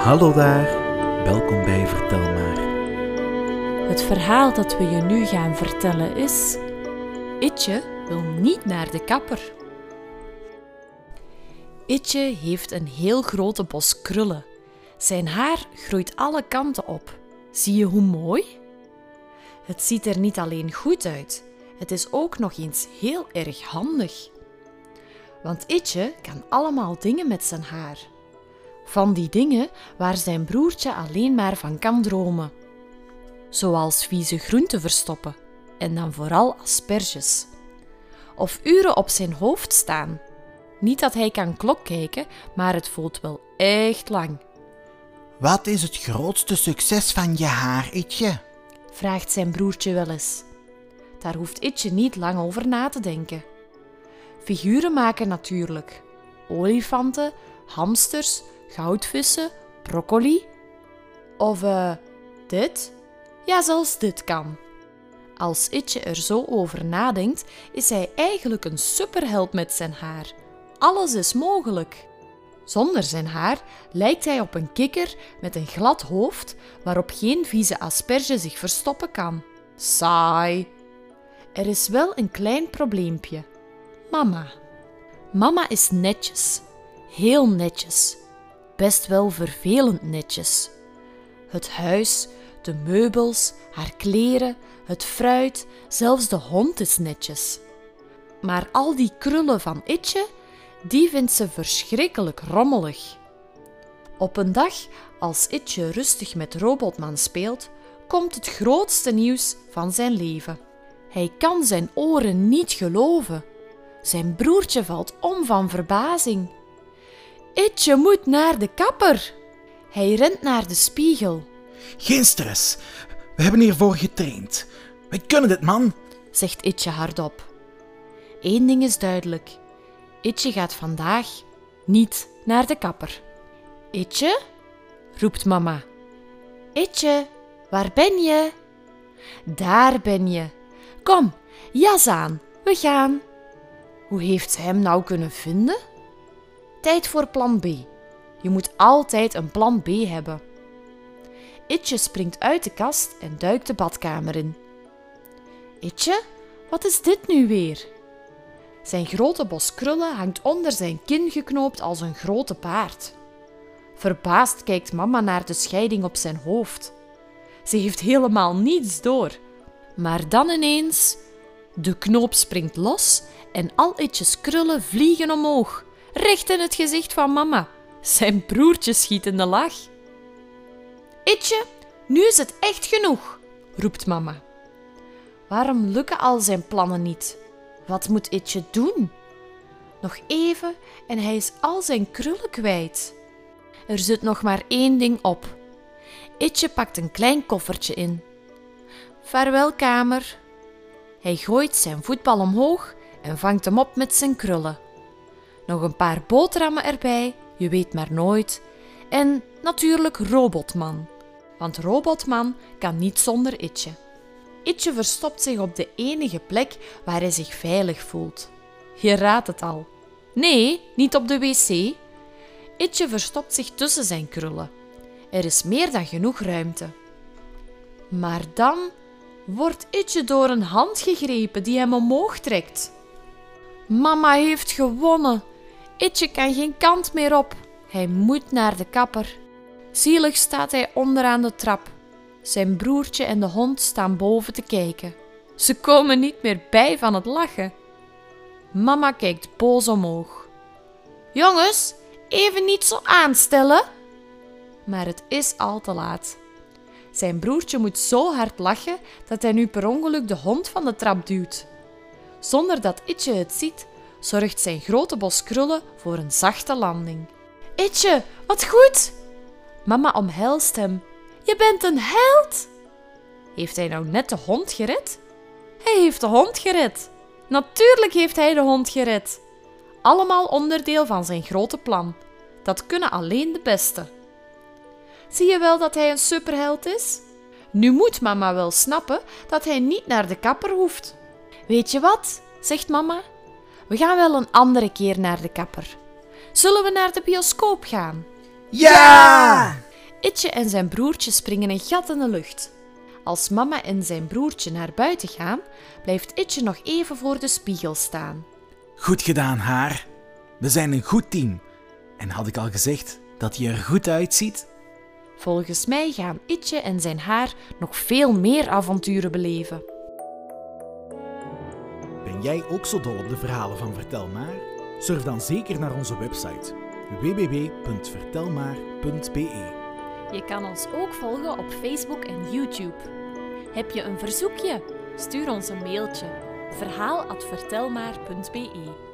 Hallo daar, welkom bij Vertel maar. Het verhaal dat we je nu gaan vertellen is: Itje wil niet naar de kapper. Itje heeft een heel grote bos krullen. Zijn haar groeit alle kanten op. Zie je hoe mooi? Het ziet er niet alleen goed uit, het is ook nog eens heel erg handig. Want Itje kan allemaal dingen met zijn haar. Van die dingen waar zijn broertje alleen maar van kan dromen. Zoals vieze groenten verstoppen en dan vooral asperges. Of uren op zijn hoofd staan. Niet dat hij kan klok kijken, maar het voelt wel echt lang. Wat is het grootste succes van je haar, Itje? vraagt zijn broertje wel eens. Daar hoeft Itje niet lang over na te denken. Figuren maken natuurlijk. Olifanten, hamsters, goudvissen, broccoli. Of eh, dit? Ja, zelfs dit kan. Als Itje er zo over nadenkt, is hij eigenlijk een superheld met zijn haar. Alles is mogelijk. Zonder zijn haar lijkt hij op een kikker met een glad hoofd waarop geen vieze asperge zich verstoppen kan. Saai. Er is wel een klein probleempje. Mama. Mama is netjes. Heel netjes. Best wel vervelend netjes. Het huis, de meubels, haar kleren, het fruit, zelfs de hond is netjes. Maar al die krullen van Itje, die vindt ze verschrikkelijk rommelig. Op een dag, als Itje rustig met Robotman speelt, komt het grootste nieuws van zijn leven. Hij kan zijn oren niet geloven. Zijn broertje valt om van verbazing. Itje moet naar de kapper. Hij rent naar de spiegel, Geen stress. We hebben hiervoor getraind. We kunnen dit, man. zegt Itje hardop. Eén ding is duidelijk. Itje gaat vandaag niet naar de kapper. Itje? roept mama. Itje, waar ben je? Daar ben je. Kom, jas aan, we gaan. Hoe heeft ze hem nou kunnen vinden? Tijd voor plan B. Je moet altijd een plan B hebben. Itje springt uit de kast en duikt de badkamer in. Itje, wat is dit nu weer? Zijn grote bos krullen hangt onder zijn kin geknoopt als een grote paard. Verbaasd kijkt mama naar de scheiding op zijn hoofd. Ze heeft helemaal niets door. Maar dan ineens... De knoop springt los en al Itjes krullen vliegen omhoog, recht in het gezicht van mama. Zijn broertje schiet in de lach. Itje, nu is het echt genoeg, roept mama. Waarom lukken al zijn plannen niet? Wat moet Itje doen? Nog even en hij is al zijn krullen kwijt. Er zit nog maar één ding op. Itje pakt een klein koffertje in. Vaarwel, kamer. Hij gooit zijn voetbal omhoog en vangt hem op met zijn krullen. Nog een paar boterhammen erbij, je weet maar nooit. En natuurlijk Robotman. Want Robotman kan niet zonder Itje. Itje verstopt zich op de enige plek waar hij zich veilig voelt. Je raadt het al. Nee, niet op de wc. Itje verstopt zich tussen zijn krullen. Er is meer dan genoeg ruimte. Maar dan wordt Itje door een hand gegrepen die hem omhoog trekt. Mama heeft gewonnen. Itje kan geen kant meer op. Hij moet naar de kapper. Zielig staat hij onderaan de trap. Zijn broertje en de hond staan boven te kijken. Ze komen niet meer bij van het lachen. Mama kijkt boos omhoog. Jongens, even niet zo aanstellen. Maar het is al te laat. Zijn broertje moet zo hard lachen dat hij nu per ongeluk de hond van de trap duwt. Zonder dat Itje het ziet, zorgt zijn grote bos krullen voor een zachte landing. Itje, wat goed! Mama omhelst hem. Je bent een held! Heeft hij nou net de hond gered? Hij heeft de hond gered. Natuurlijk heeft hij de hond gered. Allemaal onderdeel van zijn grote plan. Dat kunnen alleen de beste. Zie je wel dat hij een superheld is? Nu moet mama wel snappen dat hij niet naar de kapper hoeft. Weet je wat? zegt mama. We gaan wel een andere keer naar de kapper. Zullen we naar de bioscoop gaan? Ja! Itje en zijn broertje springen een gat in de lucht. Als mama en zijn broertje naar buiten gaan, blijft Itje nog even voor de spiegel staan. Goed gedaan, haar. We zijn een goed team. En had ik al gezegd dat hij er goed uitziet? Volgens mij gaan Itje en zijn haar nog veel meer avonturen beleven. Ben jij ook zo dol op de verhalen van Vertel Maar? Surf dan zeker naar onze website www.vertelmaar.be. Je kan ons ook volgen op Facebook en YouTube. Heb je een verzoekje? Stuur ons een mailtje verhaal@vertelmaar.be.